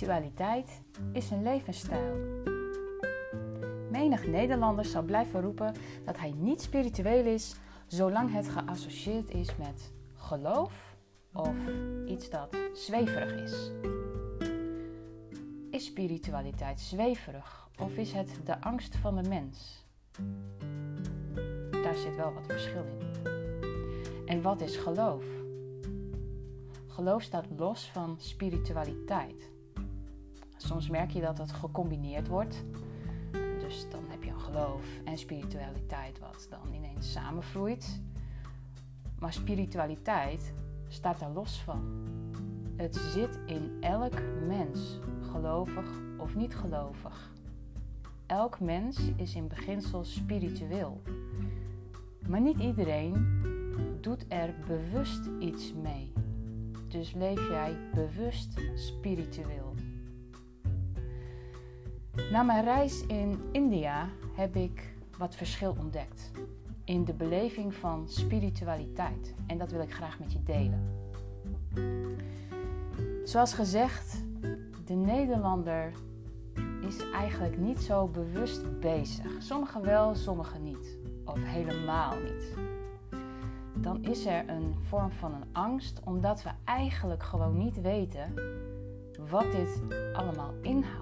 Spiritualiteit is een levensstijl. Menig Nederlander zal blijven roepen dat hij niet spiritueel is, zolang het geassocieerd is met geloof of iets dat zweverig is. Is spiritualiteit zweverig of is het de angst van de mens? Daar zit wel wat verschil in. En wat is geloof? Geloof staat los van spiritualiteit. Soms merk je dat het gecombineerd wordt. Dus dan heb je een geloof en spiritualiteit wat dan ineens samenvloeit. Maar spiritualiteit staat daar los van. Het zit in elk mens, gelovig of niet gelovig. Elk mens is in beginsel spiritueel. Maar niet iedereen doet er bewust iets mee. Dus leef jij bewust spiritueel. Na mijn reis in India heb ik wat verschil ontdekt in de beleving van spiritualiteit. En dat wil ik graag met je delen. Zoals gezegd, de Nederlander is eigenlijk niet zo bewust bezig. Sommigen wel, sommigen niet. Of helemaal niet. Dan is er een vorm van een angst, omdat we eigenlijk gewoon niet weten wat dit allemaal inhoudt.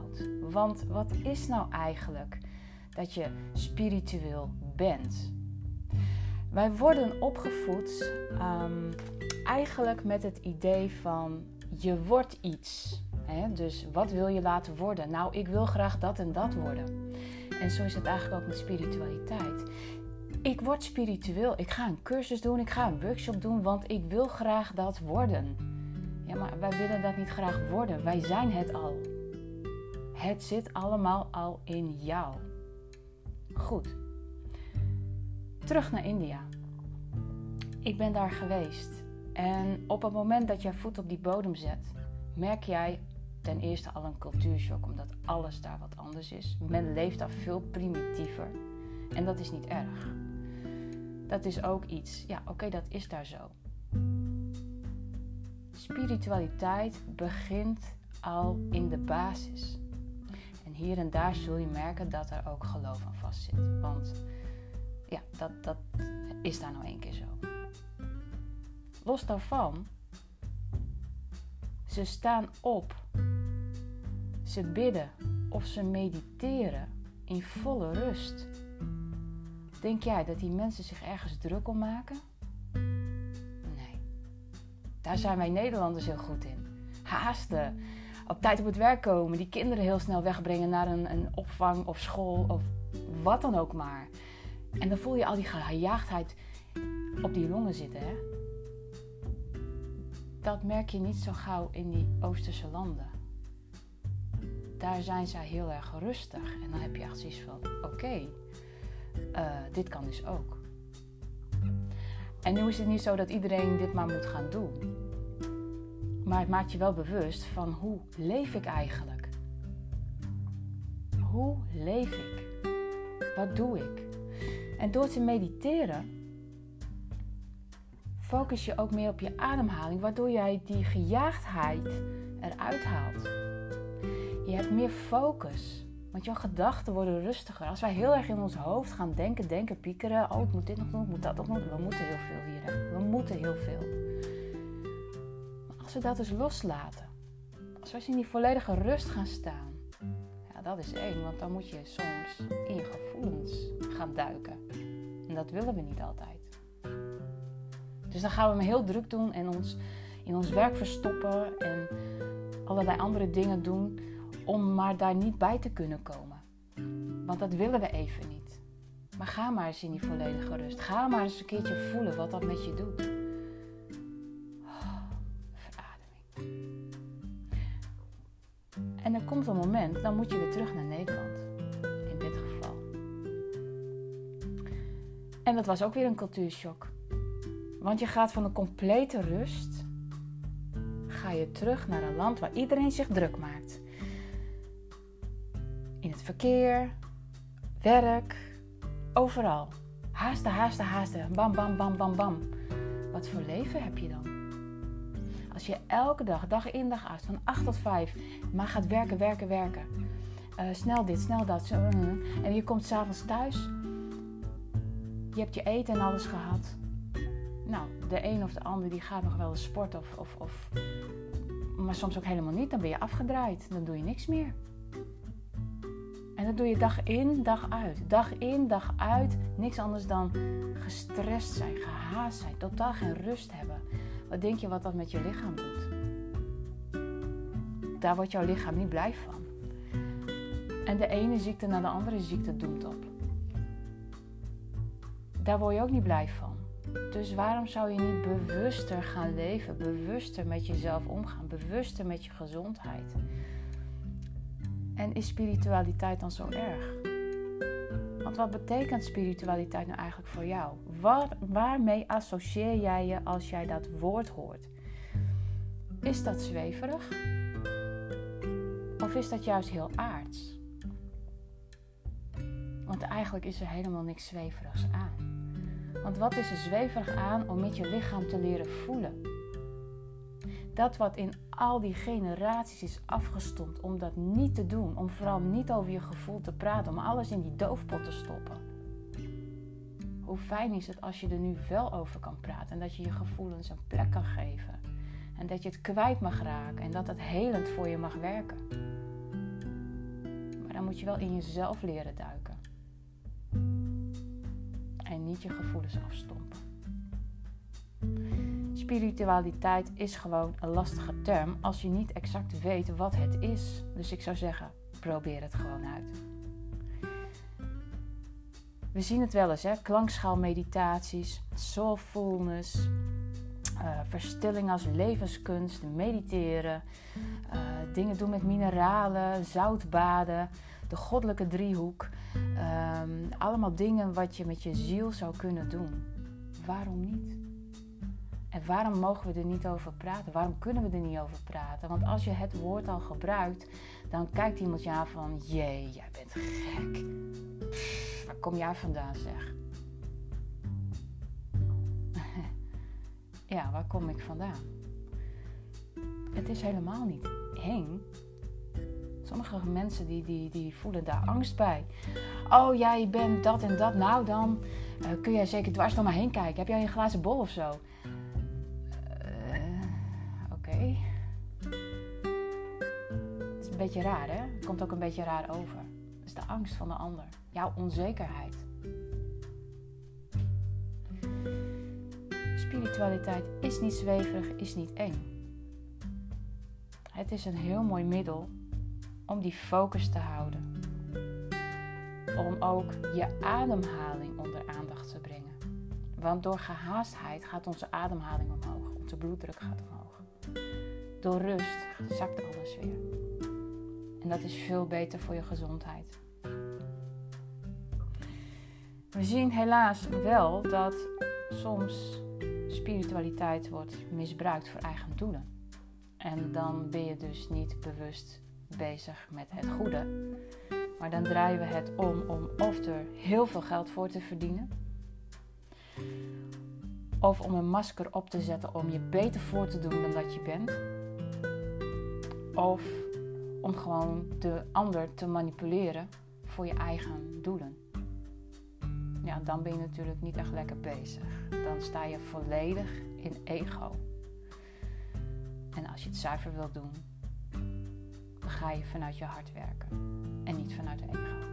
Want wat is nou eigenlijk dat je spiritueel bent? Wij worden opgevoed um, eigenlijk met het idee van je wordt iets. Hè? Dus wat wil je laten worden? Nou, ik wil graag dat en dat worden. En zo is het eigenlijk ook met spiritualiteit. Ik word spiritueel. Ik ga een cursus doen, ik ga een workshop doen, want ik wil graag dat worden. Ja, maar wij willen dat niet graag worden. Wij zijn het al. Het zit allemaal al in jou. Goed. Terug naar India. Ik ben daar geweest. En op het moment dat jij voet op die bodem zet, merk jij ten eerste al een cultuurshock, omdat alles daar wat anders is. Men leeft daar veel primitiever. En dat is niet erg. Dat is ook iets, ja, oké, dat is daar zo. Spiritualiteit begint al in de basis. Hier en daar zul je merken dat er ook geloof aan vastzit. Want ja, dat, dat is daar nou één keer zo. Los daarvan, ze staan op, ze bidden of ze mediteren in volle rust. Denk jij dat die mensen zich ergens druk om maken? Nee. Daar zijn wij Nederlanders heel goed in. Haasten, op tijd op het werk komen, die kinderen heel snel wegbrengen naar een, een opvang of school of wat dan ook maar. En dan voel je al die gejaagdheid op die longen zitten. Hè? Dat merk je niet zo gauw in die Oosterse landen. Daar zijn zij heel erg rustig. En dan heb je echt zoiets van: oké, uh, dit kan dus ook. En nu is het niet zo dat iedereen dit maar moet gaan doen. Maar het maakt je wel bewust van hoe leef ik eigenlijk? Hoe leef ik? Wat doe ik? En door te mediteren focus je ook meer op je ademhaling, waardoor jij die gejaagdheid eruit haalt. Je hebt meer focus. Want jouw gedachten worden rustiger. Als wij heel erg in ons hoofd gaan denken, denken, piekeren. Oh, ik moet dit nog doen, ik moet dat nog doen. We moeten heel veel hier. Hè? We moeten heel veel. Als we dat dus loslaten. Als we in die volledige rust gaan staan. Ja, dat is één. Want dan moet je soms in je gevoelens gaan duiken. En dat willen we niet altijd. Dus dan gaan we me heel druk doen en ons in ons werk verstoppen. En allerlei andere dingen doen om maar daar niet bij te kunnen komen. Want dat willen we even niet. Maar ga maar eens in die volledige rust. Ga maar eens een keertje voelen wat dat met je doet. Er komt een moment, dan moet je weer terug naar Nederland. In dit geval. En dat was ook weer een cultuurshock. Want je gaat van een complete rust, ga je terug naar een land waar iedereen zich druk maakt in het verkeer, werk, overal. Haasten, haasten, haasten. Bam, bam, bam, bam, bam. Wat voor leven heb je dan? Als je elke dag, dag in dag uit, van 8 tot 5, maar gaat werken, werken, werken. Uh, snel dit, snel dat. Zo, uh, en je komt s'avonds thuis. Je hebt je eten en alles gehad. Nou, de een of de ander die gaat nog wel eens sporten of, of, of maar soms ook helemaal niet. Dan ben je afgedraaid. Dan doe je niks meer. En dat doe je dag in, dag uit. Dag in, dag uit. Niks anders dan gestrest zijn, gehaast zijn, totaal geen rust hebben. Wat denk je wat dat met je lichaam doet? Daar wordt jouw lichaam niet blij van. En de ene ziekte naar de andere ziekte doemt op. Daar word je ook niet blij van. Dus waarom zou je niet bewuster gaan leven, bewuster met jezelf omgaan, bewuster met je gezondheid? En is spiritualiteit dan zo erg? Want wat betekent spiritualiteit nou eigenlijk voor jou? Waar, waarmee associeer jij je als jij dat woord hoort? Is dat zweverig? Of is dat juist heel aards? Want eigenlijk is er helemaal niks zweverigs aan. Want wat is er zweverig aan om met je lichaam te leren voelen? Dat wat in al die generaties is afgestompt om dat niet te doen, om vooral niet over je gevoel te praten, om alles in die doofpot te stoppen. Hoe fijn is het als je er nu wel over kan praten en dat je je gevoelens een plek kan geven. En dat je het kwijt mag raken en dat het helend voor je mag werken. Maar dan moet je wel in jezelf leren duiken en niet je gevoelens afstompen. Spiritualiteit is gewoon een lastige term als je niet exact weet wat het is. Dus ik zou zeggen, probeer het gewoon uit. We zien het wel eens, hè? klankschaalmeditaties, soulfulness, uh, verstilling als levenskunst, mediteren, uh, dingen doen met mineralen, zoutbaden, de goddelijke driehoek. Ehm, allemaal dingen wat je met je ziel zou kunnen doen. Waarom niet? En waarom mogen we er niet over praten? Waarom kunnen we er niet over praten? Want als je het woord al gebruikt, dan kijkt iemand aan van: jee, jij bent gek. waar kom jij vandaan, zeg? ja, waar kom ik vandaan? Het is helemaal niet eng. Sommige mensen die, die, die voelen daar angst bij. Oh, jij bent dat en dat. Nou, dan uh, kun jij zeker dwars door me heen kijken. Heb jij een glazen bol of zo? Een beetje raar, hè? Het komt ook een beetje raar over. Het is de angst van de ander. Jouw onzekerheid. Spiritualiteit is niet zweverig, is niet eng. Het is een heel mooi middel om die focus te houden. Om ook je ademhaling onder aandacht te brengen. Want door gehaastheid gaat onze ademhaling omhoog, onze bloeddruk gaat omhoog. Door rust zakt alles weer. En dat is veel beter voor je gezondheid. We zien helaas wel dat soms spiritualiteit wordt misbruikt voor eigen doelen. En dan ben je dus niet bewust bezig met het goede. Maar dan draaien we het om om of er heel veel geld voor te verdienen. Of om een masker op te zetten om je beter voor te doen dan dat je bent. Of om gewoon de ander te manipuleren voor je eigen doelen. Ja, dan ben je natuurlijk niet echt lekker bezig. Dan sta je volledig in ego. En als je het zuiver wilt doen, dan ga je vanuit je hart werken en niet vanuit ego.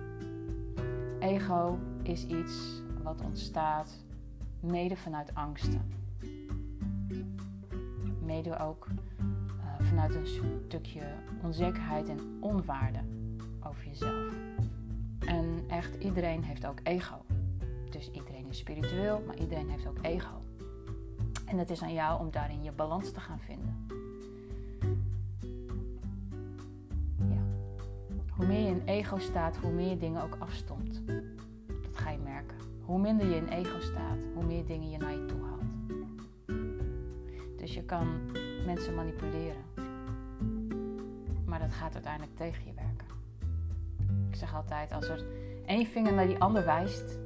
Ego is iets wat ontstaat mede vanuit angsten. Mede ook vanuit een stukje onzekerheid en onwaarde over jezelf. En echt iedereen heeft ook ego. Dus iedereen is spiritueel, maar iedereen heeft ook ego. En het is aan jou om daarin je balans te gaan vinden. Hoe meer je in ego staat, hoe meer je dingen ook afstomt. Dat ga je merken. Hoe minder je in ego staat, hoe meer dingen je naar je toe haalt. Dus je kan mensen manipuleren. Dat gaat uiteindelijk tegen je werken. Ik zeg altijd, als er één vinger naar die ander wijst,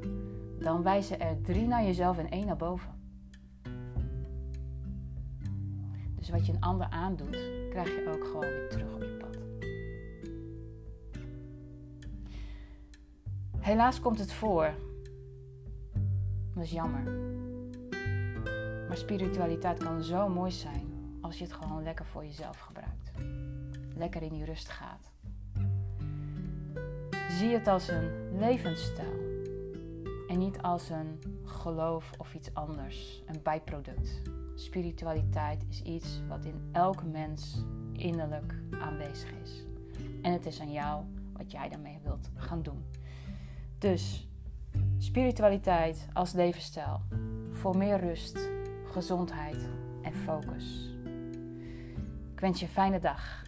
dan wijzen er drie naar jezelf en één naar boven. Dus wat je een ander aandoet, krijg je ook gewoon weer terug op je pad. Helaas komt het voor. Dat is jammer. Maar spiritualiteit kan zo mooi zijn als je het gewoon lekker voor jezelf gebruikt. Lekker in die rust gaat. Zie het als een levensstijl en niet als een geloof of iets anders, een bijproduct. Spiritualiteit is iets wat in elke mens innerlijk aanwezig is. En het is aan jou wat jij daarmee wilt gaan doen. Dus spiritualiteit als levensstijl voor meer rust, gezondheid en focus. Ik wens je een fijne dag